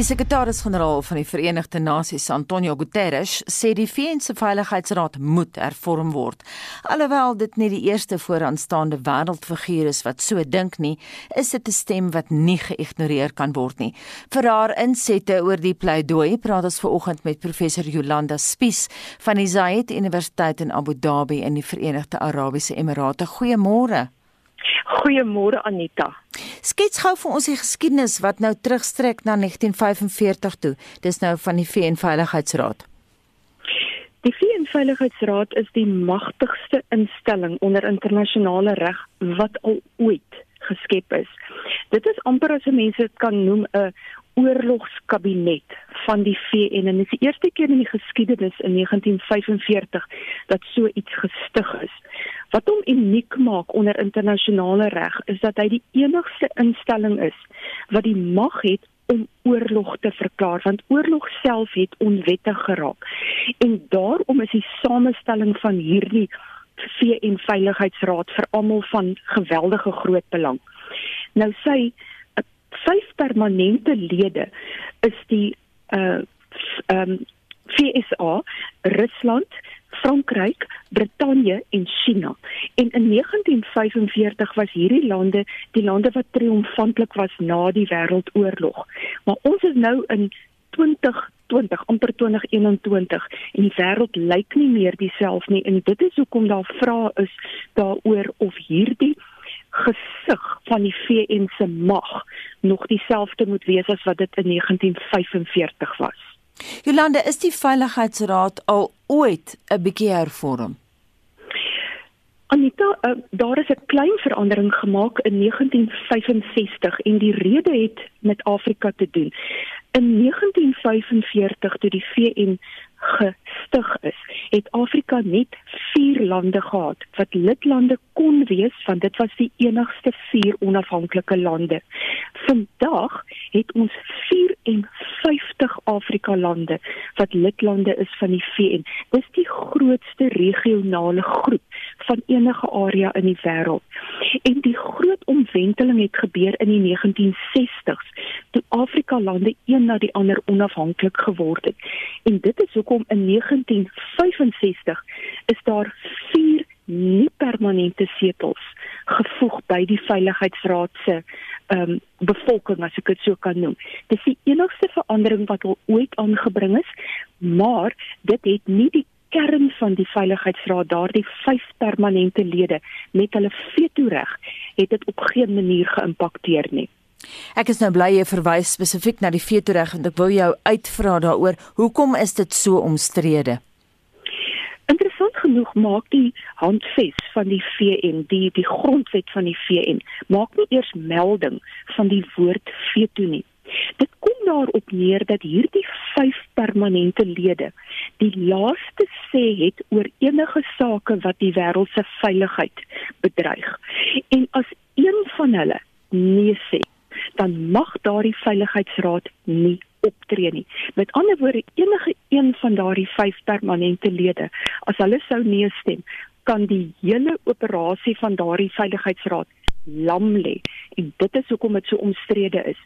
Die sekretaris-generaal van die Verenigde Nasies, Antonio Guterres, sê die VN se Veiligheidsraad moet hervorm word. Alhoewel dit nie die eerste vooraanstaande wêreldfiguur is wat so dink nie, is dit 'n stem wat nie geïgnoreer kan word nie. Vir haar insette oor die pleidooi praat ons vanoggend met professor Jolanda Spies van die Zayed Universiteit in Abu Dhabi in die Verenigde Arabiese Emirate. Goeiemôre. Goeiemôre Anita. Skets gou vir ons die geskiedenis wat nou terugstrek na 1945 toe. Dis nou van die VN Veiligheidsraad. Die VN Veiligheidsraad is die magtigste instelling onder internasionale reg wat al ooit geskep is. Dit is amper as mense dit kan noem 'n oorlogskabinet van die VN en dit is die eerste keer in die geskiedenis in 1945 dat so iets gestig is. Wat hom uniek maak onder internasionale reg is dat hy die enigste instelling is wat die mag het om oorlog te verklaar want oorlog self het onwettig geraak. En daarom is die samestelling van hierdie VN Veiligheidsraad vir almal van geweldige groot belang. Nou sê vyf permanente lede is die uh um FSA, Rusland, Frankryk, Brittanje en China. En in 1945 was hierdie lande die lande wat triomfantlik was na die wêreldoorlog. Maar ons is nou in 2020 amper 2021 en die wêreld lyk nie meer dieselfde nie en dit is hoekom daar vrae is daaroor of hierdie gesig van die VN se mag nog dieselfde moet wees as wat dit in 1945 was. Jolande, is die Veiligheidsraad al ooit 'n bietjie hervorm? Anita, uh, daar is 'n klein verandering gemaak in 1965 en die rede het met Afrika te doen. In 1945 toe die VN gestig is, het Afrika net 4 lande gehad wat lidlande kon wees want dit was die enigste 4 onafhanklike lande. Vandag het ons 54 Afrika lande wat lidlande is van die VN. Dis die grootste regionale groep van enige area in die wêreld. En die groot omwenteling het gebeur in die 1960s toe Afrika lande een na die ander onafhanklik geword het. En dit is hoekom in 1965 is daar 4 nie permanente setels gevoeg by die veiligheidsraad se ehm um, bevolking as ek dit so kan noem. Dis die enigste verandering wat al ooit aangebring is, maar dit het nie die kern van die veiligheidsraad daardie vyf permanente lede met hulle veto reg het dit op geen manier geïmpakteer nie. Ek is nou bly jy verwys spesifiek na die veto reg en ek wil jou uitvra daaroor hoekom is dit so omstrede? Interessant genoeg maak die handves van die VN, die die grondwet van die VN, maak nie eers melding van die woord veto nie. Dit kom daarop neer dat hierdie vyf permanente lede die laaste sê het oor enige sake wat die wêreld se veiligheid bedreig. En as een van hulle nee sê, dan mag daardie veiligheidsraad nie optree nie. Met ander woorde, enige een van daardie vyf permanente lede, as hulle sou nee stem, kan die hele operasie van daardie veiligheidsraad lam lê. En dit is hoekom dit so omstrede is.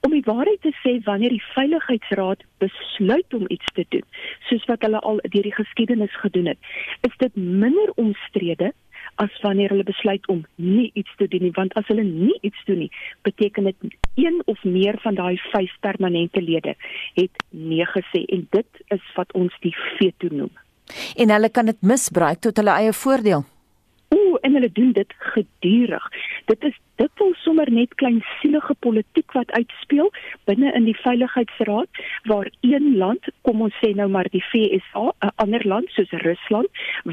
Om die waarheid te sê, wanneer die veiligheidsraad besluit om iets te doen, soos wat hulle al deur die geskiedenis gedoen het, is dit minder omstrede as wanneer hulle besluit om nie iets te doen nie want as hulle nie iets doen nie beteken dit een of meer van daai vyf permanente lede het nee gesê en dit is wat ons die veto noem en hulle kan dit misbruik tot hulle eie voordeel en hulle doen dit gedurig. Dit is dit wil sommer net klein sielige politiek wat uitspeel binne in die veiligheidsraad waar een land, kom ons sê nou maar die VSA, 'n ander land soos Rusland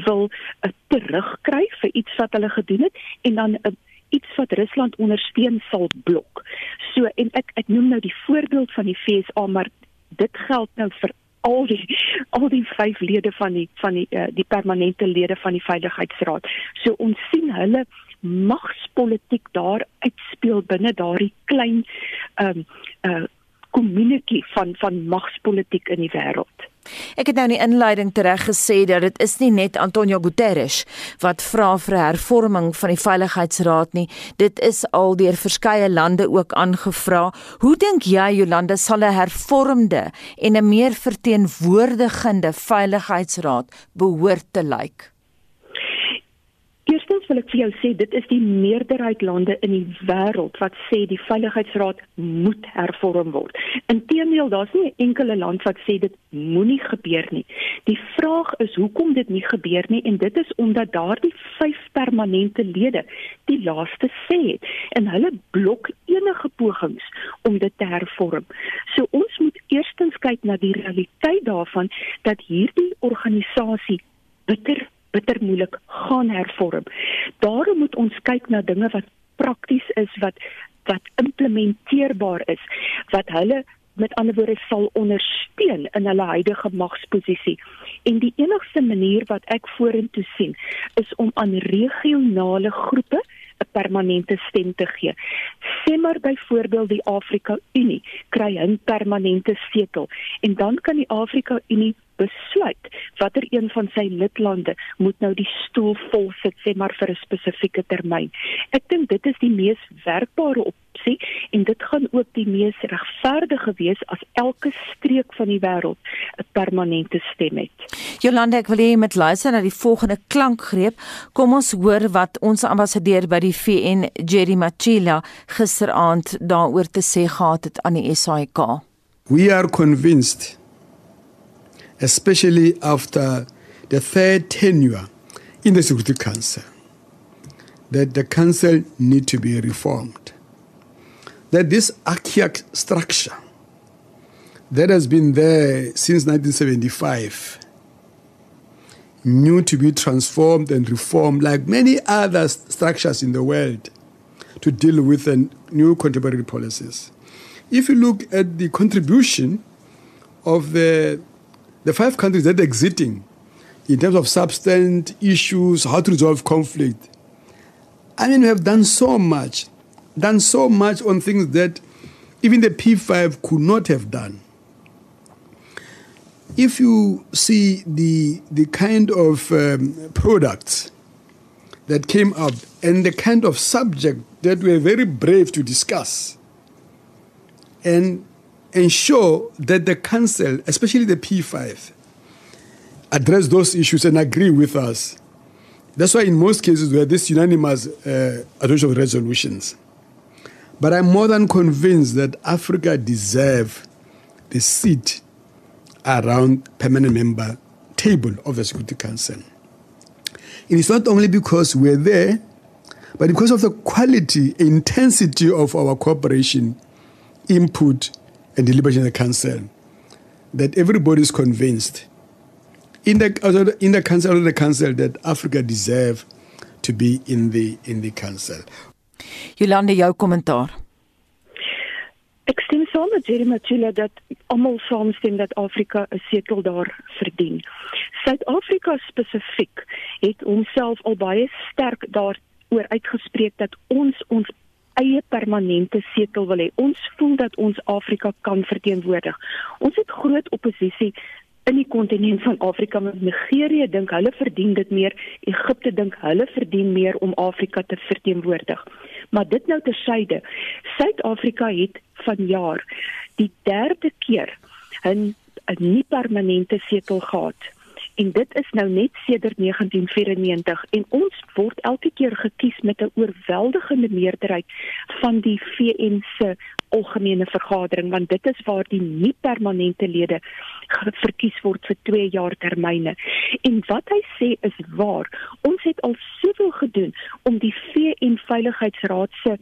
wil uh, terugkry vir iets wat hulle gedoen het en dan uh, iets wat Rusland ondersteun sal blok. So en ek ek noem nou die voorbeeld van die VSA, maar dit geld nou vir al die al die vyf lede van die van die uh, die permanente lede van die veiligheidsraad. So ons sien hulle magspolitiek daar uitspeel binne daardie klein ehm um, uh kommunikasie van van magspolitiek in die wêreld. Ek het nou in die inleiding tereg gesê dat dit is nie net Antonio Guterres wat vra vir hervorming van die Veiligheidsraad nie. Dit is al deur verskeie lande ook aangevra. Hoe dink jy Jolande sal 'n hervormde en 'n meer verteenwoordigende Veiligheidsraad behoort te lyk? Like? Eerstens wil ek vir jou sê dit is die meerderheid lande in die wêreld wat sê die veiligheidsraad moet hervorm word. Inteendeel, daar's nie 'n enkele land wat sê dit moenie gebeur nie. Die vraag is hoekom dit nie gebeur nie en dit is omdat daardie 5 permanente lede die laaste sê het en hulle blok enige pogings om dit te hervorm. So ons moet eerstens kyk na die realiteit daarvan dat hierdie organisasie bitter bitter moeilik gaan hervorm. Daarom moet ons kyk na dinge wat prakties is wat wat implementeerbaar is wat hulle met ander woorde sal ondersteun in hulle huidige magsposisie. En die enigste manier wat ek vorentoe sien is om aan regionale groepe permanente stem te gee. Sê maar byvoorbeeld die Afrika Unie kry 'n permanente setel en dan kan die Afrika Unie besluit watter een van sy lidlande moet nou die stoel vol sit sê maar vir 'n spesifieke termyn. Ek dink dit is die mees werkbare opsie en dit gaan ook die mees regverdige wees as elke streek van die wêreld 'n permanente stem het. Jolande, ek wil hê jy moet luister na die volgende klankgreep. Kom ons hoor wat ons ambassadeur by die VN, Jerry Machila, gisteraand daaroor te sê gehad het aan die SAIK. We are convinced especially after the third tenure in the Security Council, that the council need to be reformed. That this archaic structure that has been there since 1975 knew to be transformed and reformed like many other structures in the world to deal with the new contemporary policies. If you look at the contribution of the the five countries that are exiting in terms of substance issues, how to resolve conflict. I mean, we have done so much, done so much on things that even the P5 could not have done. If you see the, the kind of um, products that came up and the kind of subject that we are very brave to discuss, and ensure that the council, especially the P5, address those issues and agree with us. That's why in most cases we have this unanimous uh, adoption of resolutions. But I'm more than convinced that Africa deserves the seat around permanent member table of the Security Council. It's not only because we're there, but because of the quality, intensity of our cooperation, input, and deliberation in the council that everybody is convinced in the uh, in the council the council that Africa deserve to be in the in the council. Jolande jou kommentaar. Ek stem saam met Jeremy Chile dat almal saamstem dat Afrika 'n setel daar verdien. Suid-Afrika spesifiek het homself al baie sterk daaroor uitgespreek dat ons ons eie permanente setel wil hê. Ons voel dat ons Afrika kan verteenwoordig. Ons het groot oppositie in die kontinent van Afrika met Nigerië dink hulle verdien dit meer. Egipte dink hulle verdien meer om Afrika te verteenwoordig. Maar dit nou tersyde. Suid-Afrika het vanjaar die derde keer 'n 'n nie permanente setel gehad en dit is nou net sedert 1994 en ons word elke keer gekies met 'n oorweldigende meerderheid van die VN se algemene vergadering want dit is waar die nie permanente lede verkies word vir 2 jaar termyne. En wat hy sê is waar. Ons het al soveel gedoen om die VN Veiligheidsraad se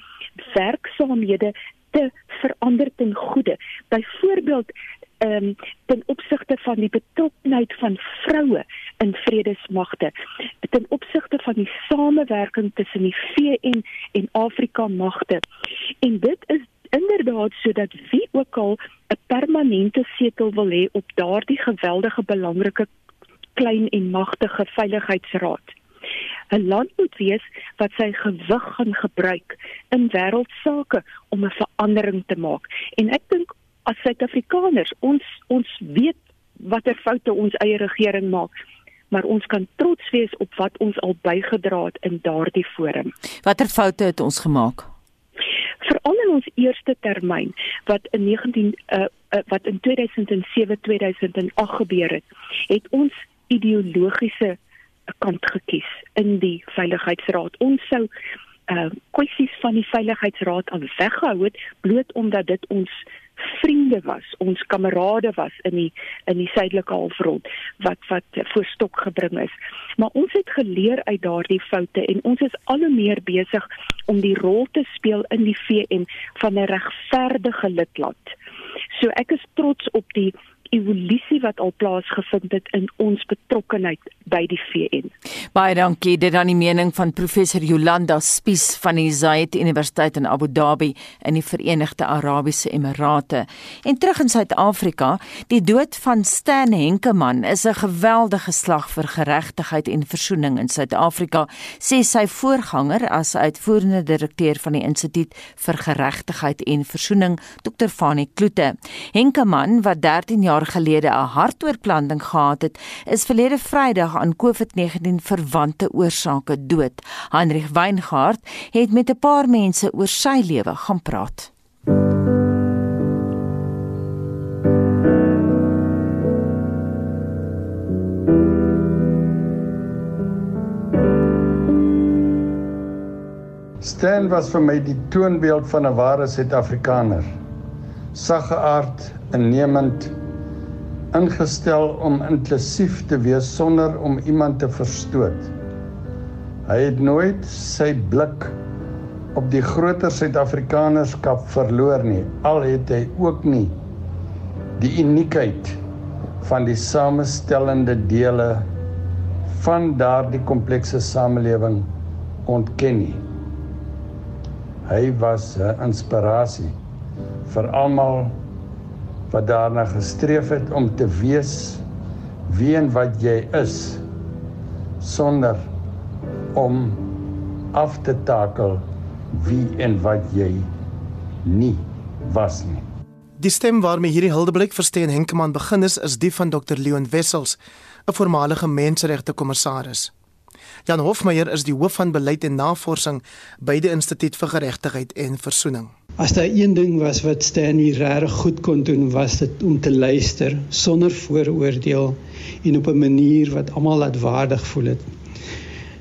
werksaamhede te verander ten goeie. Byvoorbeeld ehm um, ten opsigte van die betrokkenheid van vroue in vredesmagte ten opsigte van die samewerking tussen die VN en Afrika magte. En dit is inderdaad sodat wie ook al 'n permanente setel wil hê op daardie geweldige belangrike klein en magtige veiligheidsraad. 'n land moet wees wat sy gewig gaan gebruik in wêreldsaake om 'n verandering te maak. En ek dink as Suid-Afrikaners, ons ons weet watter foute ons eie regering maak maar ons kan trots wees op wat ons al bygedra het in daardie forum. Watter foute het ons gemaak? Veral in ons eerste termyn wat in 19 uh, uh, wat in 2007-2008 gebeur het, het ons ideologiese kant gekies in die veiligheidsraad. Ons sou uh kwessies van die veiligheidsraad aan weggehou het bloot omdat dit ons vriende was, ons kamerade was in die in die suidelike halfrond wat wat voor stok gebring is. Maar ons het geleer uit daardie foute en ons is al hoe meer besig om die rol te speel in die VN van 'n regverdige lidland. So ek is trots op die evolusie wat al plaasgevind het in ons betrokkeheid by die VN. Baie dankie. Dit dan die mening van professor Jolanda Spies van die Zayed Universiteit in Abu Dhabi in die Verenigde Arabiese Emirate. En terug in Suid-Afrika, die dood van Stan Henkemann is 'n geweldige slag vir geregtigheid en versoening in Suid-Afrika, sê sy voorganger as uitvoerende direkteur van die Instituut vir Geregtigheid en Versoening, Dr. Fanie Kloete. Henkemann wat 13 jaar gelede 'n hartoortplanting gehad het, is verlede Vrydag aan COVID-19 verwante oorsake dood. Heinrich Weingart het met 'n paar mense oor sy lewe gaan praat. Stan was vir my die toonbeeld van 'n ware Suid-Afrikaner. Sagge aard, innemend, ingestel om inklusief te wees sonder om iemand te verstoot. Hy het nooit sy blik op die groter Suid-Afrikanerskap verloor nie. Al het hy ook nie die uniekheid van die samestellende dele van daardie komplekse samelewing ontken nie. Hy was 'n inspirasie vir almal wat daarna gestreef het om te wees wie en wat jy is sonder om af te takel wie en wat jy nie was nie. Die stem waarmee hierdie huldeblik versteen Henkemann begin is, is die van Dr Leon Wessels, 'n voormalige menseregte kommissaris. Jan Hofmeyer is die hoof van beleid en navorsing by die Instituut vir Geregtigheid en Versoening. As daar een ding was wat Stanley regtig goed kon doen, was dit om te luister sonder vooroordeel en op 'n manier wat almal laat waardig voel het.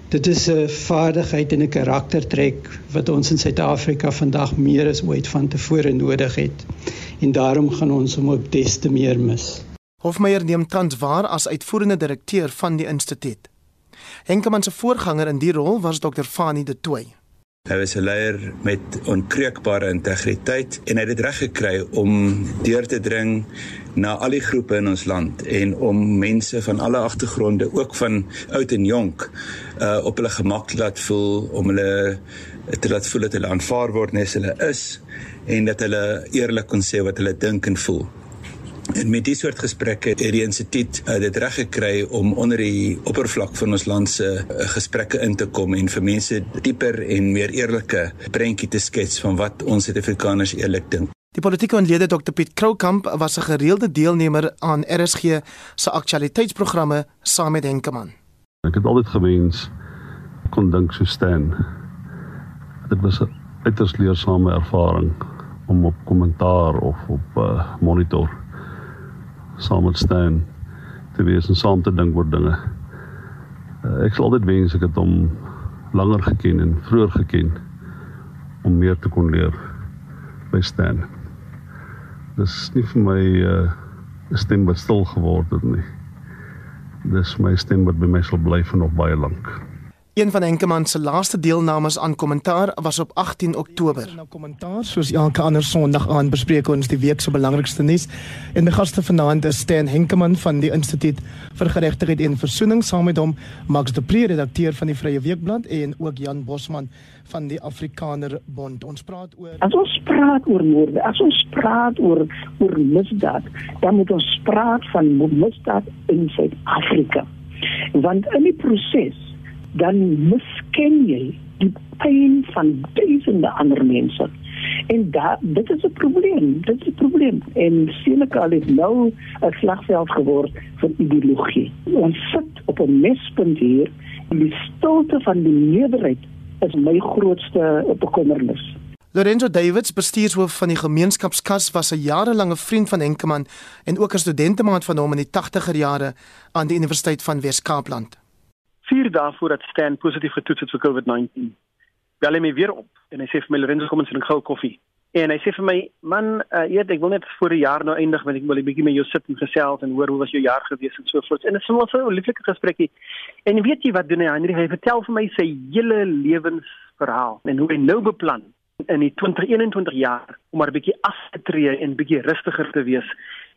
Dit is 'n vaardigheid en 'n karaktertrek wat ons in Suid-Afrika vandag meer as ooit van tevore nodig het. En daarom gaan ons hom ook des te meer mis. Hofmeyer neem tans waar as uitvoerende direkteur van die instituut. Henkemann se voorganger in die rol was Dr. Fanie de Tooy. Hy was 'n leier met onkreukbare integriteit en hy het dit reg gekry om deur te dring na al die groepe in ons land en om mense van alle agtergronde, ook van oud en jonk, uh op hulle gemak laat voel om hulle te laat voel dat hulle aanvaar word net as hulle is en dat hulle eerlik kon sê wat hulle dink en voel. En met die soort gesprekke het die instituut uh, dit reg gekry om onder die oppervlak van ons land se uh, gesprekke in te kom en vir mense dieper en meer eerlike prentjie te skets van wat ons Suid-Afrikaners eerlik dink. Die politieke ontlede Dr Piet Kroukamp was 'n gereelde deelnemer aan RSG se aktualiteitsprogramme saam met Henkemann. Ek het altyd gewens kon dink so staan. Dit was 'n uiters leersame ervaring om op kommentaar of op uh, monitor saam met staan te wees en saam te dink oor dinge. Uh, ek sal altyd wens ek het hom langer geken en vroeër geken om meer te kon leer by staan. Dis nie vir my 'n uh, stem wat stil geword het nie. Dis my stem wat by my sal bly vir nog baie lank. Een van Henkemann se laaste deelnames aan kommentaar was op 18 Oktober. Nou kommentaar soos elke ander Sondag aan bespreek ons die week se belangrikste nuus. En my gaste vanaand is Stan Henkemann van die Instituut vir Geregtigheid en Versoening saam met hom Max de Pre redakteur van die Vrye Weekblad en ook Jan Bosman van die Afrikaner Bond. Ons praat oor As ons praat oor moorde, as ons praat oor oor misdaad, dan moet ons praat van misdaad in Suid-Afrika. Want in die proses dan misken jy die pyn van duisende ander mense En da dit is 'n probleem. Dit is 'n probleem. En Senegal het nou 'n slagveld geword vir ideologie. Ons sit op 'n mespunt hier en die stilte van die meerderheid is my grootste bekommernis. Lorenzo Davids, bestuurshoof van die gemeenskapskas, was 'n jarelange vriend van Henkeman en ook 'n studentemaat van hom in die 80er jare aan die Universiteit van Wes-Kaapland. Vier dae voordat Stan positief getoets het vir COVID-19, bel hy my weer op en hy sê vir my Lorenzo kom ons drink gou koffie. En hy sê vir my, "Man, uh, eet, ek wil net voor die jaar nou eindig, want ek wil 'n bietjie met jou sit en gesels en hoor hoe was jou jaar gewees en so voort." En dit is sommer so 'n lieflike gesprekkie. En weet jy wat doen hy? Hy, hy vertel vir my sy hele lewensverhaal en hoe hy nou beplan in die 2021 jaar om maar 'n bietjie af te tree en bietjie rustiger te wees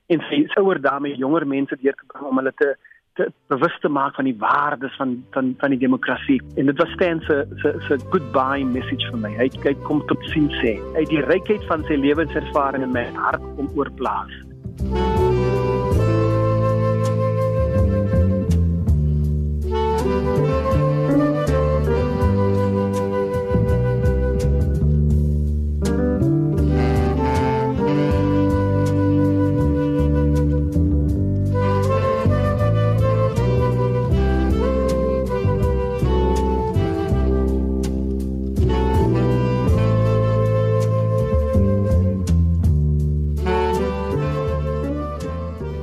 en sy ouer dame jonger mense deur te bring om hulle te te bewus te maak van die waardes van van van die demokrasie. En dit was Stan se se se goodbye message vir my. Hy kyk kom tot sien sê. Hy die rykheid van sy lewenservaring in my hart kom oorplaas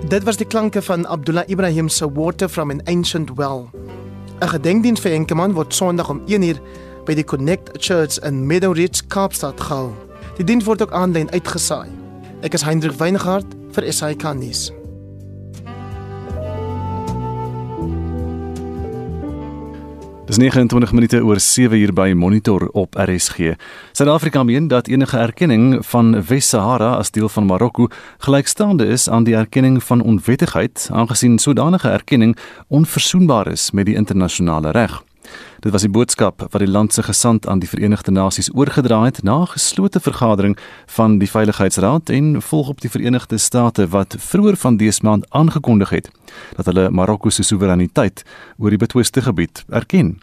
Dit was die klanke van Abdullah Ibrahim se Water from an Ancient Well. 'n Gedenkdiens vir Enkeman word Sondag om 1uur by die Connect Church in Meadow Ridge, Kaapstad gehou. Die diens word ook aanlyn uitgesaai. Ek is Hendrik Weingart vir SAK nuus. Dis 29 minute oor 7 uur by Monitor op RSG. Suid-Afrika meen dat enige erkenning van Wes-Sahara as deel van Marokko gelykstaande is aan die erkenning van onwettigheid, aangesien sodanige erkenning onverzoenbaar is met die internasionale reg. Dit was die boodskap wat die land se gesant aan die Verenigde Nasies oorgedra het na 'n geslote vergadering van die Veiligheidsraad en volg op die Verenigde State wat vroeër van dese maand aangekondig het dat hulle Marokko se soewereiniteit oor die betwiste gebied erken.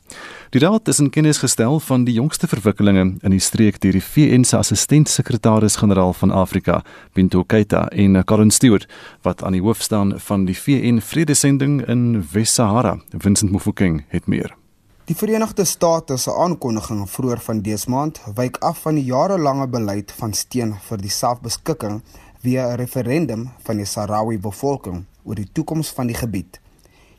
Die raad is in kennis gestel van die jongste verwikkelinge in die streek deur die VN se assistent-sekretaris-generaal van Afrika, Bintou Keita en Colin Stewart, wat aan die hoof staan van die VN vredesending in Wes-Sahara. Vincent Mufokeng het meer. Die Verenigde State se aankondiging vroeër van dese maand wyk af van die jarelange beleid van steun vir die selfbeskikking via 'n referendum van die Sahrawi bevolking oor die toekoms van die gebied.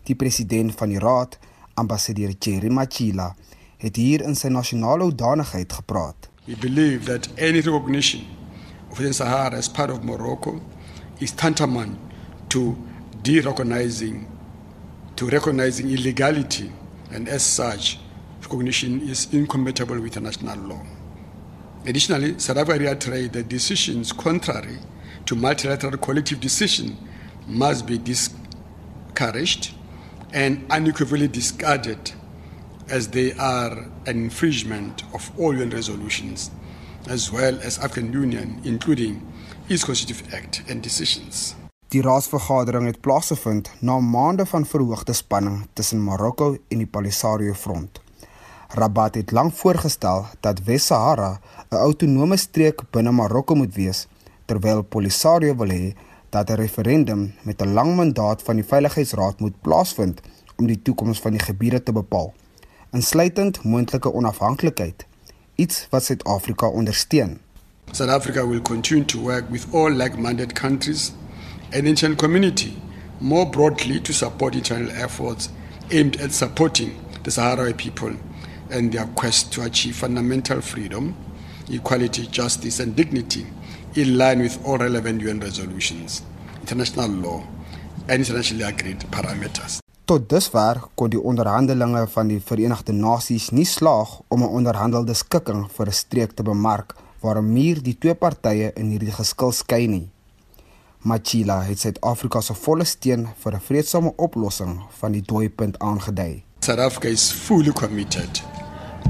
Die president van die raad, ambassadeur Thierry Machila, het hier in sy nasionale hoedanigheid gepraat. We believe that any recognition of the Sahara as part of Morocco is tantamount to de-recognizing to recognizing illegality and as such, recognition is incompatible with international law. Additionally, South Africa reiterates that decisions contrary to multilateral collective decision must be discouraged and unequivocally discarded as they are an infringement of all UN resolutions, as well as African Union, including its Constitutive Act and decisions. Die raadsvergadering het plaasgevind na maande van verhoogde spanning tussen Marokko en die Polisario front. Rabat het lank voorgestel dat Wes-Sahara 'n autonome streek binne Marokko moet wees, terwyl Polisario wil hê dat 'n referendum met 'n lang mandaat van die Veiligheidsraad moet plaasvind om die toekoms van die gebiede te bepaal, insluitend moontlike onafhanklikheid, iets wat Suid-Afrika ondersteun. South Africa will continue to work with all like-minded countries and international community more broadly to support international efforts aimed at supporting the Sahrawi people and their quest to achieve fundamental freedom, equality, justice, and dignity in line with all relevant UN resolutions, international law, and internationally agreed parameters. Tot dusver kon die onderhandelinge van die Verenigde Nasies nie slaag om 'n onderhandelde skikking vir 'n streek te bemark waar 'n muur die twee partye in hierdie geskil skei nie. Machila het Suid-Afrika se volle steun vir 'n vredesame oplossing van die dooipunt aangedui. South Africa is fully committed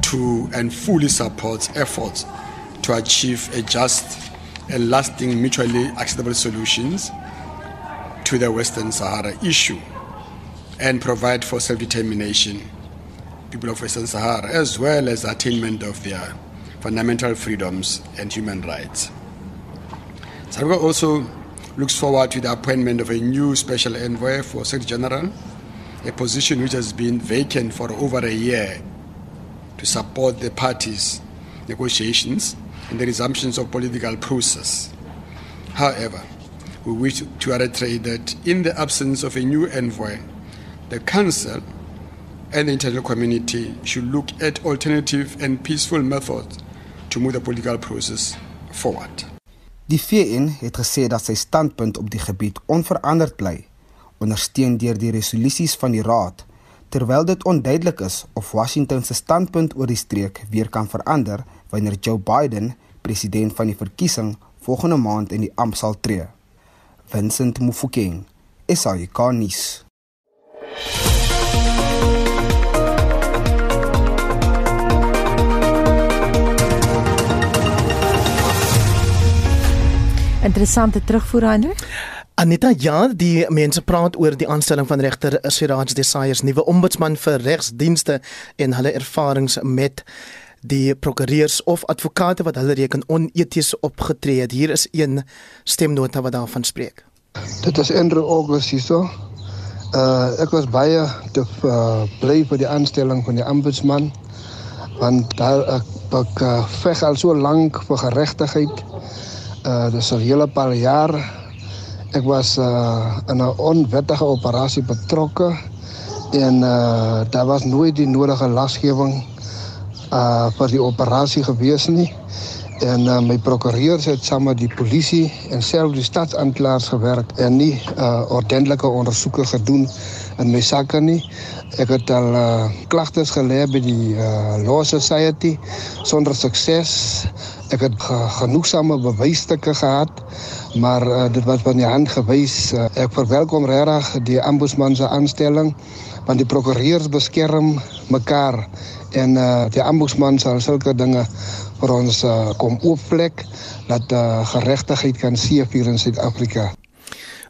to and fully supports efforts to achieve a just and lasting mutually acceptable solutions to the Western Sahara issue and provide for self-determination people of Western Sahara as well as attainment of their fundamental freedoms and human rights. South Africa also looks forward to the appointment of a new special envoy for Secretary General, a position which has been vacant for over a year to support the parties' negotiations and the resumptions of political process. However, we wish to reiterate that in the absence of a new envoy, the Council and the international community should look at alternative and peaceful methods to move the political process forward. Die VN het gesê dat sy standpunt op die gebied onveranderd bly, ondersteun deur die resolusies van die Raad, terwyl dit onduidelik is of Washington se standpunt oor die streek weer kan verander wanneer Joe Biden, president van die verkiesing, volgende maand in die amp sal tree. Vincent Mufokeng, SAK-nuus. Interessante terugvoer Andre. Anita, ja, die mense praat oor die aanstelling van regter Siraj Desai as nuwe ombudsman vir regsdienste en hulle ervarings met die prokureurs of advokate wat hulle reken oneties opgetree het. Hier is een stemnota wat daarvan spreek. Dit is Andrew August hierso. Uh ek was baie te uh, bly vir die aanstelling van die ombudsman want daar ek, ek uh, veg al so lank vir geregtigheid uh dis al hele paar jaar ek was uh in 'n onwettige operasie betrokke en uh daar was nooit die nodige lasgewing uh vir die operasie gewees nie. En uh, my prokureurs het saam met die polisie en self die stadsaanklaers gewerk en nie uh ordentlike ondersoeke gedoen in my sakke nie ek het al uh, klagtes gelê by die uh, law society sonder sukses Ek het genoegsame bewysstukke gehad, maar uh, dit was van die hand gewys. Uh, ek verwelkom regtig die ombudsman se aanstelling want die prokureurs beskerm mekaar en uh, die ombudsman sal sulke dinge vir ons uh, kom oopvlek dat uh, geregtigheid kan seëvier in Suid-Afrika.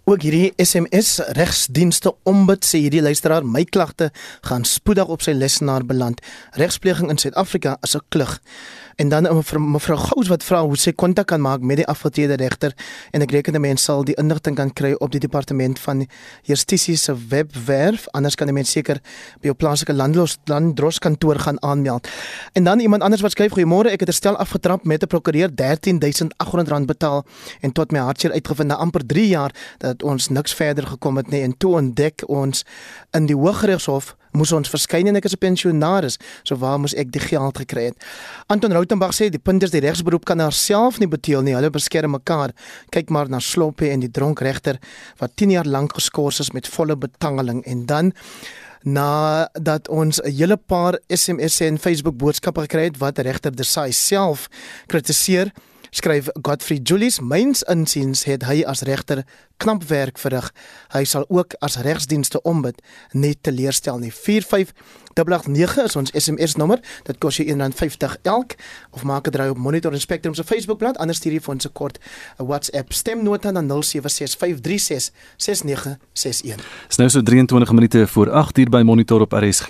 Ook hierdie SMS regsdienste ombud sê hierdie luisteraar my klagte gaan spoedig op sy lesenaar beland. Regspleging in Suid-Afrika is 'n klug. En dan mevrou mevrou Gous wat vra hoe sy kontak kan maak met die afgetrede regter en ek reken 'n mens sal die inligting kan kry op die departement van Justisie se webwerf anders kan 'n mens seker by jou plaaslike landlos landdros kantoor gaan aanmeld. En dan iemand anders wat skryf goeiemôre ek het herstel afgetrap met 'n prokureur R13800 betaal en tot my hartseer uitgevind na amper 3 jaar dat ons niks verder gekom het nie en toe ontdek ons in die Hooggeregshof moes ons verskyn en ek is 'n pensionaris, so waar moes ek die geld gekry het? Anton Rautenbach sê die punt is die regsberoep kan haarself nie beteel nie. Hulle beskerm mekaar. Kyk maar na Sloppe en die dronkregter wat 10 jaar lank geskort is met volle betangeling en dan na dat ons 'n hele paar SMS'e en Facebook boodskappe gekry het wat regter Desai self kritiseer skryf Godfrey Julius myns insiens het hy as regter knap werk verrig. Hy sal ook as regsdienste ombid net teleurstel nie. 45889 is ons SMS nommer. Dit kos jou R1.50 elk of maak 'n draai op Monitor en Spectrum se Facebookblad. Anders stuur jy vir ons 'n kort 'n WhatsApp stemnota na 0765366961. Dis nou so 23 minute voor 8 uur by Monitor op RSG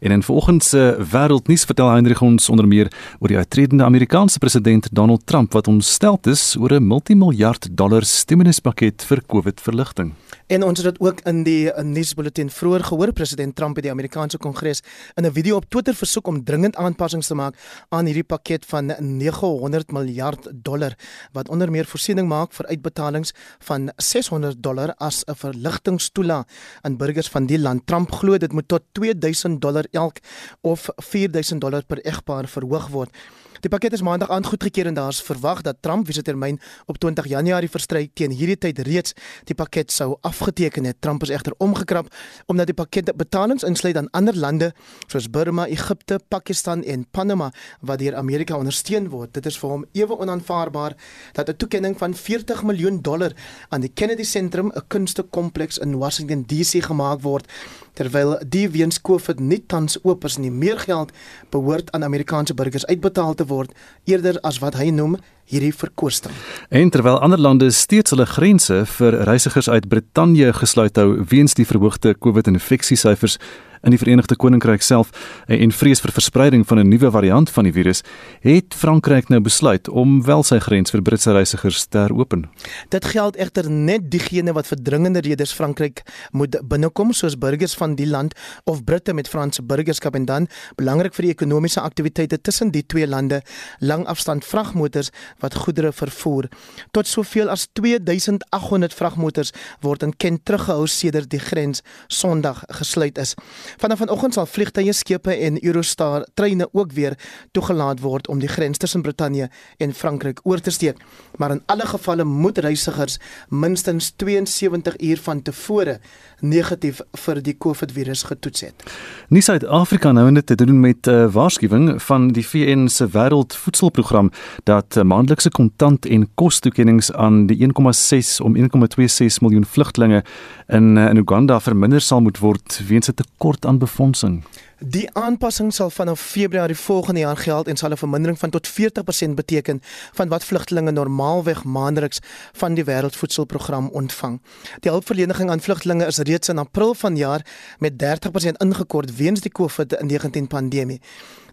en in vanoggend se wêreldnuus vertel Heinrich ons onder meer oor die uitredende Amerikaanse president Donald Trump wat ontstel is oor 'n multimiljard dollar stimuluspakket vir COVID-verligting. En ons het dit ook in die nuusbulletin vroeër gehoor president Trump by die Amerikaanse Kongres in 'n video op Twitter versoek om dringend aanpassings te maak aan hierdie pakket van 900 miljard dollar wat onder meer voorsiening maak vir uitbetalings van 600 dollar as 'n verligtingstoela aan burgers van die land. Trump glo dit moet tot 2000 dollar elk of 4000 dollar per egpaar verhoog word. Die pakket is maandag aand goedgekeur en daar's verwag dat Trump wie se termyn op 20 Januarie verstryk teen hierdie tyd reeds die pakket sou afgeteken het. Trump is egter omgekrap omdat die pakket betalings insluit aan ander lande soos Burma, Egipte, Pakistan en Panama wat deur Amerika ondersteun word. Dit is vir hom ewe onaanvaarbaar dat 'n toekenning van 40 miljoen dollar aan die Kennedy Sentrum, 'n kunstekompleks in Washington DC gemaak word terwyl die weens COVID nie tans oop is nie. Meer geld behoort aan Amerikaanse burgers uitbetaal te word eerder as wat hy noem hierdie verkoosting. En terwyl ander lande steeds hulle grense vir reisigers uit Brittanje gesluit hou weens die verhoogde COVID-infeksiesyfers, in die Verenigde Koninkryk self eh, en vrees vir verspreiding van 'n nuwe variant van die virus, het Frankryk nou besluit om wel sy grens vir Britse reisigers te heropen. Dit geld egter net diegene wat vir dringende redes Frankryk moet binnekom soos burgers van die land of Britte met Franse burgerskap en dan belangrik vir die ekonomiese aktiwiteite tussen die twee lande langafstand vragmotors wat goedere vervoer. Tot soveel as 2800 vragmotors word in Kent teruggehou sedert die grens Sondag gesluit is. Vanaf vanoggend sal vliegtye, skepe en Eurostar treine ook weer toegelaat word om die grens tussen Brittanje en Frankryk oor te steek. Maar in alle gevalle moet reisigers minstens 72 uur van tevore negatief vir die COVID-virus getoets het. Nie Suid-Afrika nou net te doen met 'n uh, eh, waarskuwing van die VN se Wêreldvoedselprogram dat uh, maandelikse kontant en kostoekennings aan die 1,6 om 1,26 miljoen vlugtlinge in uh, in Uganda verminder sal moet word weens 'n tekort aan befondsing. Die aanpassing sal vanaf Februarie volgende jaar geld en sal 'n vermindering van tot 40% beteken van wat vlugtelinge normaalweg maandeliks van die Wêreldvoedselprogram ontvang. Die hulpverlening aan vlugtelinge is reeds in April vanjaar met 30% ingekort weens die COVID-19 pandemie.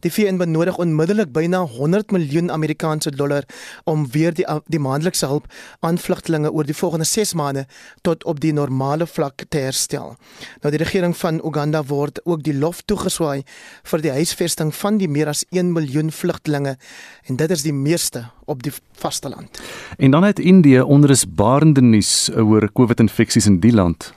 Die VN benodig onmiddellik byna 100 miljoen Amerikaanse dollar om weer die die maandelikse hulp aan vlugtelinge oor die volgende 6 maande tot op die normale vlak te herstel. Nou die regering van Uganda word ook die lof toegeswaai vir die huisvesting van die meer as 1 miljoen vlugtelinge en dit is die meeste op die vasteland. En dan het Indië onrusbarende nuus oor COVID-infeksies in die land.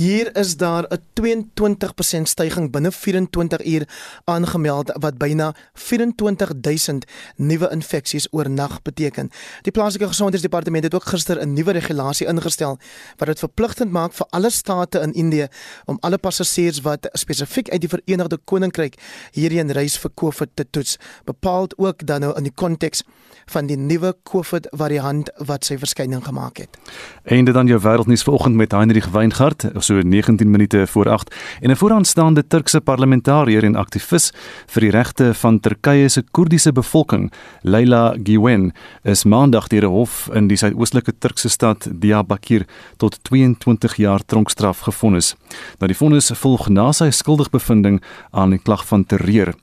Hier is daar 'n 22% stygings binne 24 uur aangemeld wat byna 24000 nuwe infeksies oornag beteken. Die plaaslike gesondheidsdepartement het ook gister 'n nuwe regulasie ingestel wat dit verpligtend maak vir alle state in Indië om alle passasiers wat spesifiek uit die Verenigde Koninkryk hierheen reis vir COVID te toets. Bepaald ook dan nou in die konteks van die nuwe COVID variant wat sy verskyning gemaak het. Dit dan jou wêreldnuus vanoggend met Heinrich Weingart so 19 minute voor 8 en 'n vooraanstaande Turkse parlementariër en aktivis vir die regte van Turkye se Koerdiese bevolking, Leila Güven, is maandag deur 'n hof in die suidoostelike Turkse stad Diyarbakir tot 22 jaar tronkstraf gefonnis. Nou die vonnis volg na sy skuldigbevindings aan die klag van terreur.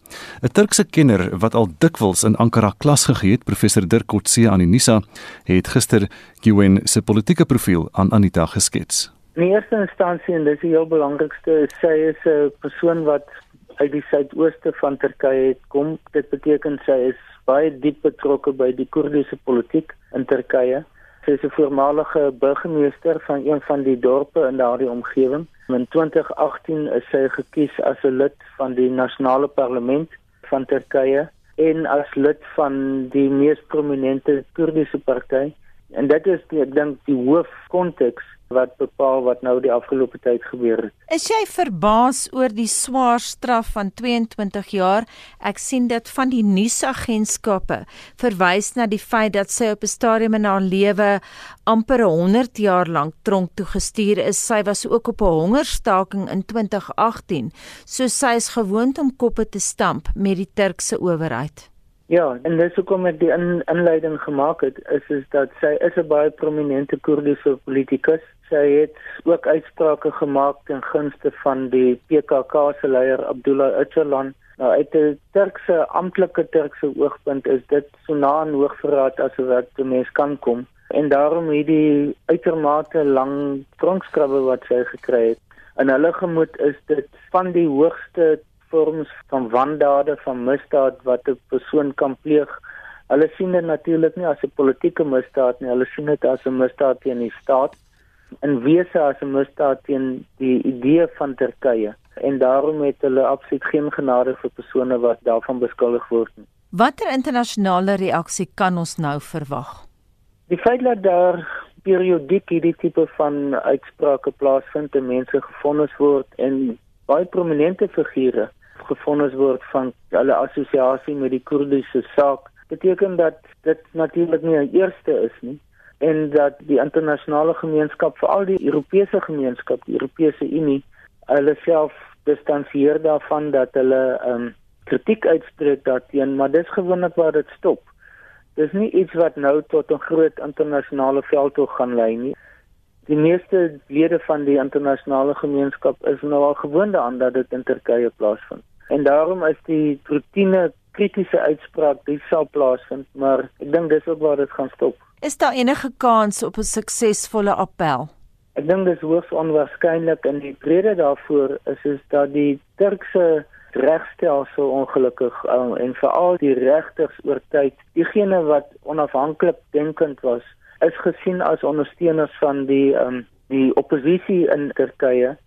'n Turkse kenner wat al dikwels in Ankara klas gegee het, professor Dirk Kotse aan die Nisa, het gister Güven se politieke profiel aan Anita geskets. In eerste instansie en dis die heel belangrikste, sy is 'n persoon wat uit die suidooste van Turkye kom. Dit beteken sy is baie diep betrokke by die Koerdiese politiek in Turkye. Sy is 'n voormalige burgemeester van een van die dorpe in daardie omgewing. In 2018 is sy gekies as 'n lid van die nasionale parlement van Turkye en as lid van die mees prominente Koerdiese party. En dit is die, ek dink die hoofkonteks wat bepaal wat nou die afgelope tyd gebeur het. Is jy verbaas oor die swaar straf van 22 jaar? Ek sien dit van die nuusagentskappe verwys na die feit dat sy op 'n stadium in haar lewe amper 100 jaar lank tronk toe gestuur is. Sy was ook op 'n hongerstaking in 2018, so sy is gewoond om koppe te stamp met die Turkse owerheid. Ja, en dis hoekom ek die in, inleiding gemaak het, is is dat sy is 'n baie prominente Koerdiese politikus Sy het ook uitsprake gemaak ten gunste van die PKK se leier Abdullah Öcalan. Nou uit 'n Turkse amptelike Turkse oogpunt is dit so na aan hoogverraad as wat 'n mens kan kom en daarom het die uitermate lang tronkskrabbe wat sy gekry het. In hulle gemoed is dit van die hoogste vorms van wandade van misdaad wat 'n persoon kan pleeg. Hulle sien dit natuurlik nie as 'n politieke misdaad nie, hulle sien dit as 'n misdaad teen die staat in wese as 'n misdaad teen die idee van Turkye en daarom het hulle absoluut geen genade vir persone wat daarvan beskuldig word nie. Watter internasionale reaksie kan ons nou verwag? Die feit dat daar periodiek hierdie tipe van uitsprake plaasvind en mense gefonnis word en baie prominente figure gefonnis word van hulle assosiasie met die Koerdiese saak beteken dat dit natuurlik nie 'n eerste is nie en dat die internasionale gemeenskap, veral die Europese gemeenskap, die Europese Unie, hulle self distansieer daarvan dat hulle ehm um, kritiek uitspreek daarteen, maar dis gewoonlik waar dit stop. Dis nie iets wat nou tot 'n groot internasionale veldtog gaan lei nie. Die meeste lede van die internasionale gemeenskap is nou al gewoond daaraan dat dit in Turkye plaasvind. En daarom is die rotine kritiese uitspraak dit sal plaasvind, maar ek dink dis ook waar dit gaan stop. Is daar enige kans op 'n suksesvolle appel? Ek dink dis hoogs onwaarskynlik en die rede daarvoor is is dat die Turkse regstelsel ongelukkig um, en veral die regters oor tyd, diegene wat onafhanklik denkend was, is gesien as ondersteuners van die um, die oppositie in Turkye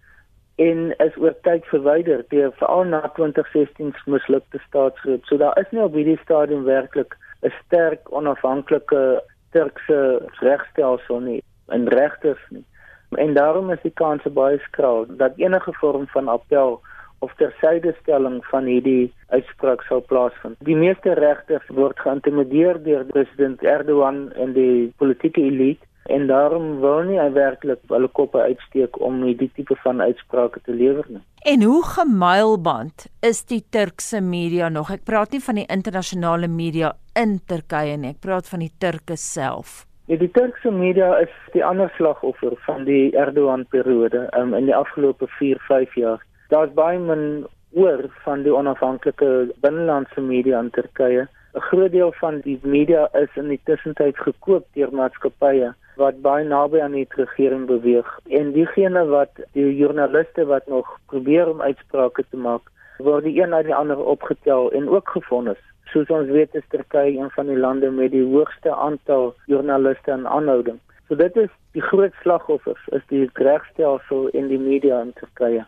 en is oor tyd verwyder deur veral na 2016 se mislukte staatsgreep. So daar is nie op hierdie stadium werklik 'n sterk onafhanklike Turkse regstelsel nie en regters nie. En daarom is die kans baie skraal dat enige vorm van appel of tersydestelling van hierdie uitspraak sal plaasvind. Die meeste regters word geïntimideer deur president Erdogan en die politieke elite en daarom wil nie werklik hulle koppe uitsteek om hierdie tipe van uitsprake te lewer nie. En hoe gemylband is die Turkse media nog? Ek praat nie van die internasionale media in Turkye nie, ek praat van die Turke self. Ja, die Turkse media is die ander slagoffer van die Erdogan periode um, in die afgelope 4-5 jaar daar's baie min oor van die onafhanklike binnelandse media in Turkye. 'n Groot deel van die media is in die tussentyd gekoop deur maatskappye wat baie naby aan die regering beweeg en diegene wat die joernaliste wat nog probeer om uitsprake te maak word die een na die ander opgetel en ook gefonnis. Soos ons weet is Turkye een van die lande met die hoogste aantal joernaliste in aanhouding. So dit is die groot slagoffers is die regstelsel en die media in Turkye.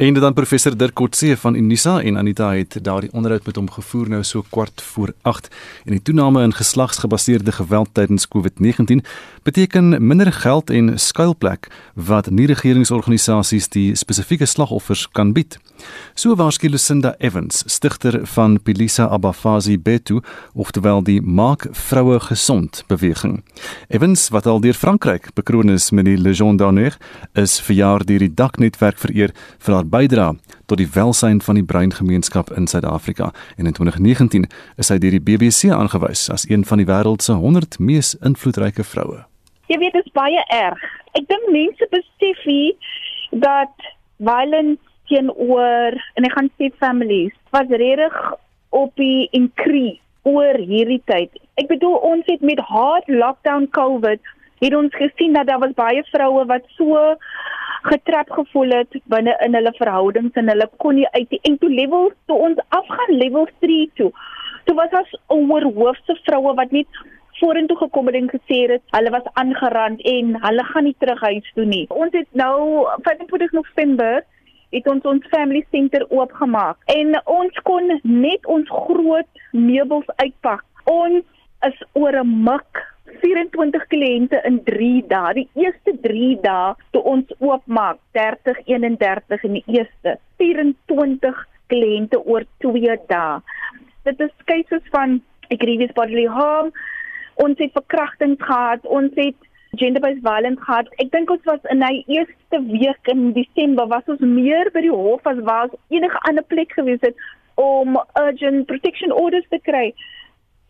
En dan professor Dirk Kotse van Unisa en Anita het daardie onderhoud met hom gevoer nou so kwart voor 8 en die toename in geslagsgebaseerde geweld tydens COVID-19 beteken minder geld en skuilplek wat nie regeringsorganisasies die spesifieke slagoffers kan bied. So waarskynlik Lucinda Evans, stigter van Pilisa Abafazi Betu, oftewel die Maak Vroue Gesond beweging. Evans wat al deur Frankryk bekroon is met die Legion d'honneur, is verjaar deur die Daknetwerk vereer vir haar bydrae tot die welsyn van die breingemeenskap in Suid-Afrika en in 2019 is sy deur die BBC aangewys as een van die wêreld se 100 mees invloedryke vroue. Jy weet dit is baie erg. Ek dink mense besef nie dat violence teenoor en ek gaan sê families was regtig op die increase oor hierdie tyd. Ek bedoel ons het met hard lockdown COVID het ons gesien dat daar was baie vroue wat so getrap gevoel het binne in hulle verhoudings en hulle kon nie uit die en toe level toe ons afgaan level 3 toe. Toe was as oorhoofse vroue wat net vorentoe gekom het en gesê het hulle was aangerand en hulle gaan nie terug huis toe nie. Ons het nou 25 November het ons ons family center oopgemaak en ons kon net ons groot meubels uitpak. Ons is oor 'n mik 24 kliënte in 3 dae. Die eerste 3 dae toe ons oopmaak, 30 31 en die eerste 24 kliënte oor 2 dae. Dit is cases van grievous bodily harm. Ons het verkrachtings gehad, ons het gender-based violence gehad. Ek dink ons was in hy eerste week in Desember was ons meer by die hof as was enige ander plek gewees het om urgent protection orders te kry.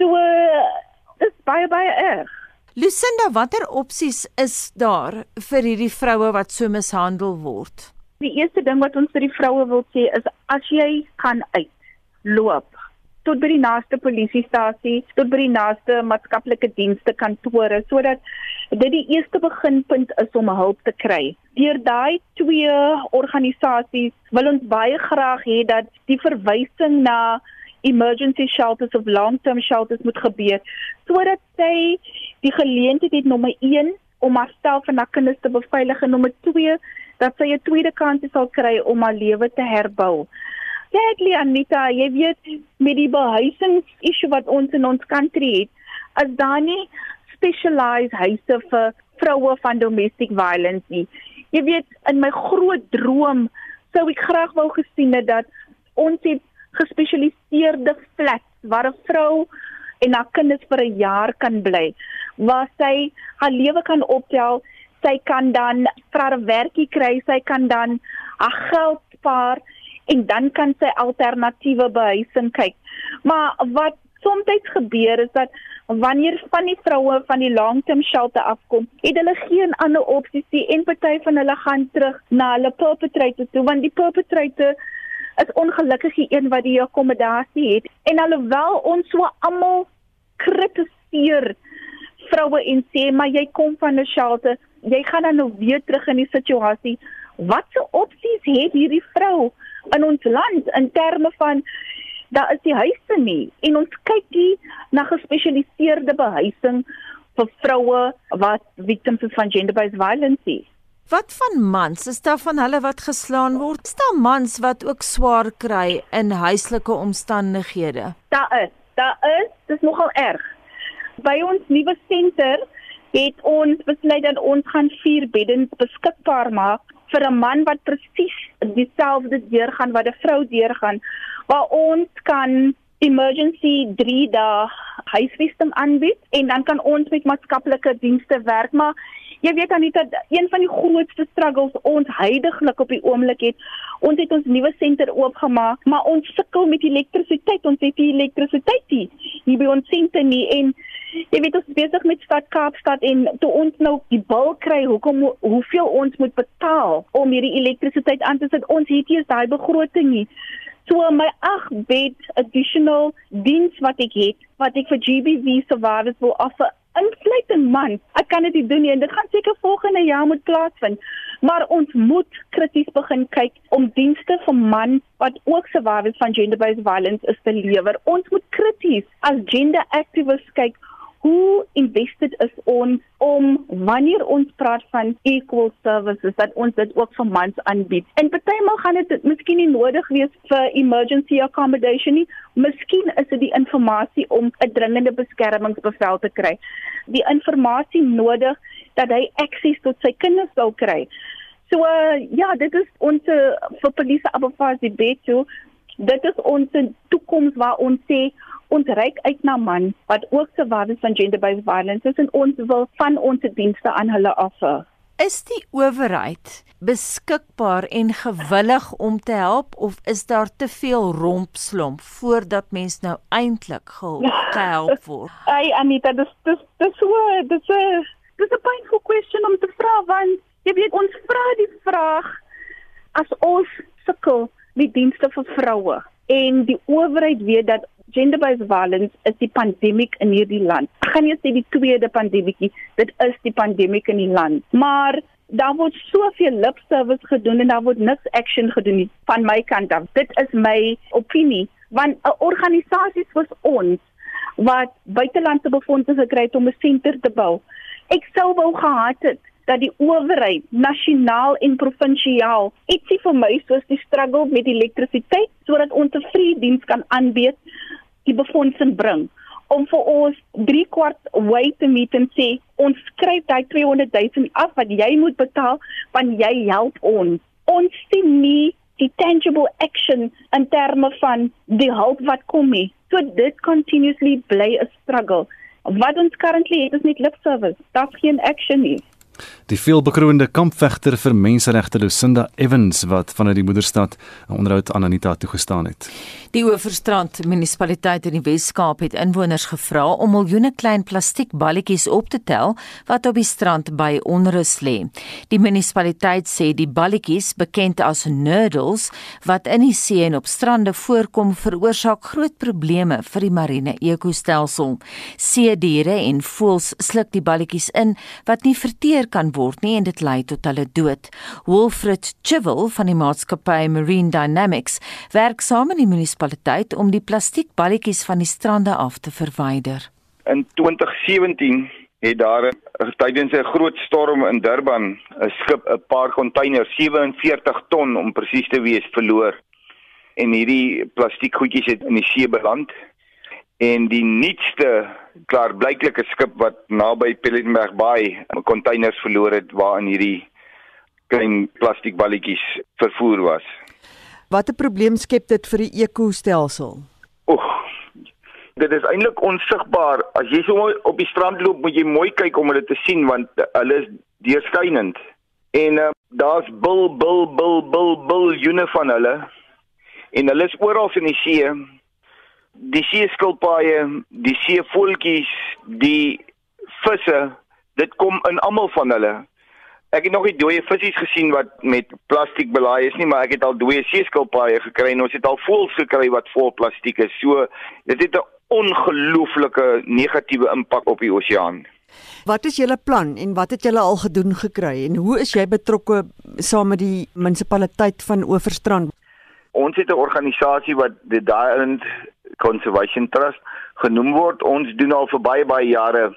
So uh, is baie baie erg. Lucinda, watter opsies is daar vir hierdie vroue wat so mishandel word? Die eerste ding wat ons vir die vroue wil sê is as jy kan uit loop tot by die naaste polisiestasie, tot by die naaste maatskaplike dienste kantore sodat dit die eerste beginpunt is om hulp te kry. Deur daai twee organisasies wil ons baie graag hê dat die verwysing na emergency shelters of long-term shelters moet gebeur sodat sy die geleentheid het nommer 1 om haarself en haar kinders te beveilig en nommer 2 dat sy 'n tweede kans sal kry om haar lewe te herbou. Sadly Anita, jy weet met die behuisings issue wat ons in ons country het, as daar nie specialized huise vir vroue van domestic violence nie. Jy weet in my groot droom sou ek graag wou gesien het dat ons het gespesialiseerde flats waar 'n vrou en haar kinders vir 'n jaar kan bly, waar sy haar lewe kan optel, sy kan dan vir 'n werkie kry, sy kan dan haar geld spaar en dan kan sy alternatiewe behuising kyk. Maar wat soms gebeur is dat wanneer van die vroue van die long-term shelter afkom, het hulle geen ander opsies nie en party van hulle gaan terug na hulle perpetrator toe want die perpetrator is ongelukkig die een wat die akkommodasie het en alhoewel ons so almal kritiseer vroue en sê maar jy kom van 'n shelter, jy gaan dan nou weer terug in die situasie. Watse opsies het hierdie vrou in ons land in terme van daar is die huise nie en ons kyk nie na gespesialiseerde behuising vir vroue wat victims is van gender-based violence. Wat van mans? Is daar van hulle wat geslaan word? Is daar mans wat ook swaar kry in huislike omstandighede? Daar is. Daar is. Dit is nogal erg. By ons nuwe senter het ons besluit dat ons gaan 4 beddens beskikbaar maak vir 'n man wat presies dieselfde deurgaan wat 'n vrou deurgaan waar ons kan emergency 3 dae huisvesting aanbied en dan kan ons met maatskaplike dienste werk maar jy weet dan nie dat een van die grootste struggles ons heidaglik op die oomblik het ons het ons nuwe senter oopgemaak maar ons sukkel met elektrisiteit ons het nie elektrisiteit nie hier by ons senter nie. En jy weet ons besig met stad Kaapstad en toe ons nou die bil kry hoekom hoeveel ons moet betaal om hierdie elektrisiteit aan te sit ons het nie eens daai begroting nie. So my 8 bed additional diens wat ek het, wat ek vir GBV survivors wil offer, insluit 'n man. Ek kan dit doen nie en dit gaan seker volgende jaar moet plaasvind. Maar ons moet krities begin kyk om dienste vir man wat ook survivors van gender-based violence is te lewer. Ons moet krities as gender activists kyk hoe invested is ons om wanneer ons praat van equal services dat ons dit ook vir mans aanbied. En partymal gaan dit miskien nie nodig wees vir emergency accommodation nie. Miskien is dit die inligting om 'n dringende beskermingsbevel te kry. Die inligting nodig dat hy akses tot sy kinders sou kry. So uh, ja, dit is ons vir polisie abafas die betu. Dit is ons toekoms waar ons sê ons reik uit na man wat ook survivors van gender-based violence is en ons wil van ons dienste aan hulle offer. Is die owerheid beskikbaar en gewillig om te help of is daar te veel rompslomp voordat mens nou eintlik gehelp word? Ai Anita, dis dis dis so dis 'n dis 'n painful question om te vra want jy weet ons vra die vraag as ons sukkel met dienste vir vroue en die owerheid weet dat gender-based violence is die pandemiek in hierdie land. Ek gaan nie sê die tweede pandemiekie, dit is die pandemiek in die land. Maar daar word soveel lip service gedoen en daar word niks action gedoen nie van my kant af. Dit is my opinie want 'n organisasie soos ons wat buitelandse befondse gekry het om 'n senter te bou. Ek sou wou gehad het dat die owerheid nasionaal en provinsiaal ietsie vir my soos die struggle met elektrisiteit sodat ons 'n vrye diens kan aanbied die befondsing bring. Om vir ons 3 kwart way te meet en sê ons skryf daai 200 000 af wat jy moet betaal want jy help ons. Ons sien nie die tangible action in terme van die hulp wat kom nie. So dit continuously bly 'n struggle. Wat ons currently het is net lip service. Daar's geen action nie Die veelbekroonde kampvegter vir menseregte Lucinda Evans wat vanuit die moederstad 'n onderhoud aan Anita toegestaan het. Die Oeverstrand munisipaliteit in die Wes-Kaap het inwoners gevra om miljoene klein plastiekballetjies op te tel wat op die strand by onrus lê. Die munisipaliteit sê die balletjies, bekend as nurdles, wat in die see en op strande voorkom, veroorsaak groot probleme vir die marine ekostelsel. See diere en voëls sluk die balletjies in wat nie verteer kan word nie en dit lei tot hulle dood. Wolfred Chivel van die maatskappy Marine Dynamics werk saam in die munisipaliteit om die plastiekballetjies van die strande af te verwyder. In 2017 het daar tydens 'n groot storm in Durban 'n skip 'n paar containers 47 ton om presies te wees verloor. En hierdie plastiekgoedjies het in die see beland en die nuutste klaarblyklike skip wat naby Pellenberg Bay containers verloor het waarin hierdie klein plastiekballetjies vervoer was. Watter probleem skep dit vir die ekostelsel? Oeg. Dit is eintlik onsigbaar. As jy so op die strand loop, moet jy mooi kyk om hulle te sien want hulle is deurskynend. En uh, daar's bil bil bil bil biljoene van hulle. En hulle is oral in die see die seeskilpaaie, die seevoeltjies, die visse, dit kom in almal van hulle. Ek het nog nie dooie visse gesien wat met plastiek belaai is nie, maar ek het al dooie seeskilpaaie gekry en ons het al voëls gekry wat vol plastiek is. So dit het 'n ongelooflike negatiewe impak op die oseaan. Wat is julle plan en wat het julle al gedoen gekry en hoe is jy betrokke saam met die munisipaliteit van Oeverstrand? Ons het 'n organisasie wat die Diamond Conservation Trust genoem word. Ons doen al vir baie baie jare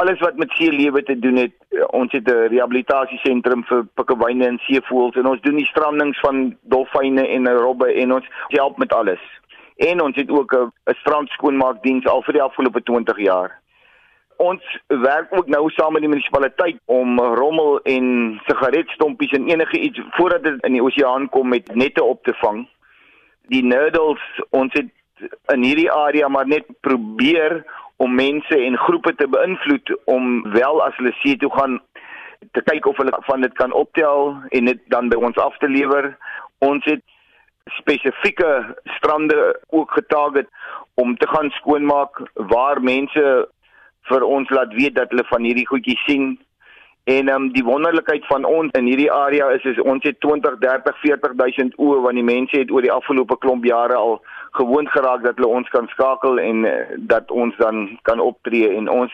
alles wat met see lewe te doen het. Ons het 'n rehabilitasiesentrum vir pikkewyne en seevoëls en ons doen die strandings van dolfyne en robbe en ons help met alles. En ons het ook 'n strandskoonmaakdiens al vir die afgelope 20 jaar. Ons werk ook nou saam met die munisipaliteit om rommel en sigaretstompies en enige iets voordat dit in die oseaan kom met nette op te vang die nurdles ons het in hierdie area maar net probeer om mense en groepe te beïnvloed om wel as hulle see toe gaan te kyk of hulle van dit kan optel en dit dan by ons af te lewer. Ons het spesifieke strande ook getarget om te gaan skoonmaak waar mense vir ons laat weet dat hulle van hierdie goedjies sien En um, die wonderlikheid van ons in hierdie area is is ons het 20, 30, 40000 oë want die mense het oor die afgelope klomp jare al gewoond geraak dat hulle ons kan skakel en uh, dat ons dan kan optree en ons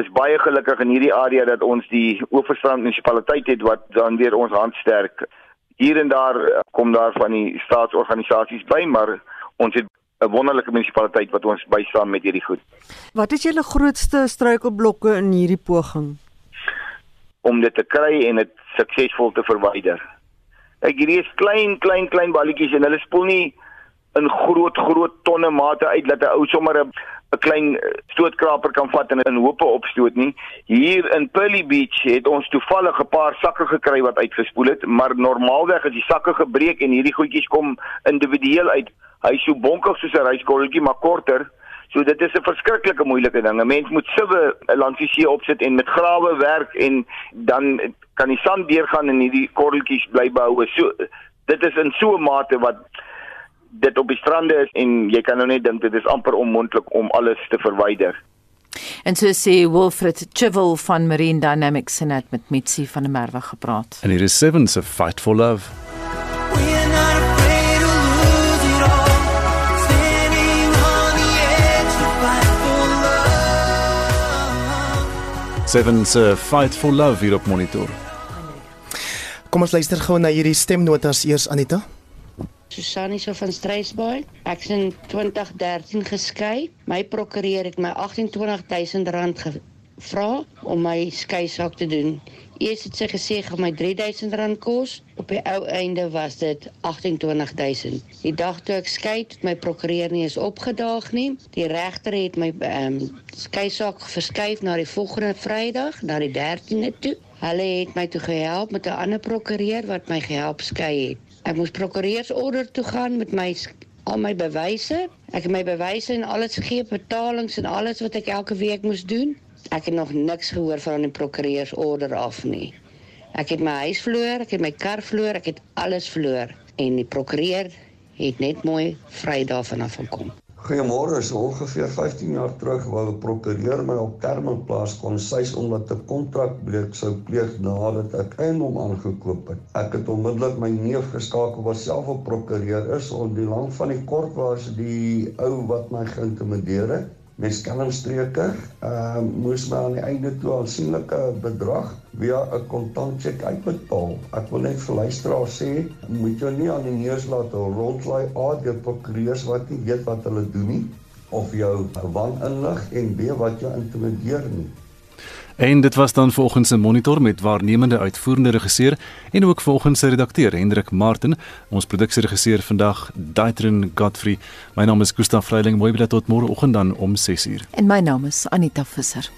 is baie gelukkig in hierdie area dat ons die Oeverstrand munisipaliteit het wat dan weer ons hand sterk. Hier en daar uh, kom daar van die staatsorganisasies by, maar ons het 'n wonderlike munisipaliteit wat ons bystaan met hierdie goed. Wat is julle grootste struikelblokke in hierdie poging? Om dit te kry en dit suksesvol te verwyder. Ek hierdie is klein klein klein balletjies en hulle spoel nie in groot groot tonne mate uit dat 'n ou sommer 'n 'n klein stootkraper kan vat en in hoope opstoot nie. Hier in Pearly Beach het ons toevallig 'n paar sakke gekry wat uitgespoel het, maar normaalweg is die sakke gebreek en hierdie goedjies kom individueel uit. Hy is so bonkig soos 'n ryskorreltjie maar korter. So dit is 'n verskriklike moeilike ding. 'n Mens moet sibe langs die see opsit en met grawe werk en dan kan die sand deurgaan en hierdie korreltjies bly behou. So dit is in so 'n mate wat dit op die strande is en jy kan nou net dink dit is amper onmoontlik om alles te verwyder. En so sê Wilfred Chivel van Marine Dynamics en het met Mitsi van der Merwe gepraat. And it is sevens of fight for love. Seven se fight for love hier op monitor. Kom ons luister gou na hierdie stemnotas eers Anita. Susanne so van Strysbaai. Ek is in 2013 geskei. My prokureur het my R28000 gevra om my skei saak te doen. Eers het sy gesê gaan my R3000 kos. Op die ou einde was dit 28000. Die dag toe ek skei, het my prokureur nie eens opgedaag nie. Die regter het my ehm um, skei saak verskuif na die volgende Vrydag, na die 13de toe. Hulle het my toe gehelp met 'n ander prokureur wat my gehelp skei het. Ek moes prokureursorder toe gaan met my al my bewyse. Ek het my bewyse en alles gegee, betalings en alles wat ek elke week moes doen. Ek het nog niks gehoor van die prokureursorder af nie. Ek het my huis verloor, ek het my kar verloor, ek het alles verloor en die prokureur het net mooi vry daarvan af gekom. Goeiemôre, so ongeveer 15 jaar terug wou 'n prokureur my op terme plaas kon sys omdat 'n kontrakbreuk sou pleeg nadat ek eiendom aangekoop het. Ek het onmiddellik my neef geskakel wat self 'n prokureur is om die lang van die kort was die ou wat my geïntimideer het met skelmstreke, ehm uh, moes my aan die einde toe aansienlike bedrag via 'n kontantcheck uitbetaal. Ek wil net vir luisteraars sê, moet jy nie aan die neus laat rondlaai aardie prokureurs wat nie weet wat hulle doen nie of jou waninlig en weet wat jou intimideer nie. En dit was dan volgens 'n monitor met waarnemende uitvoerende regisseur en ook volgens 'n redakteur Hendrik Martin. Ons produksieregisseur vandag Daitrin Godfrey. My naam is Gustaf Vreiling. Mooi bly tot môre oggend dan om 6uur. En my naam is Anita Visser.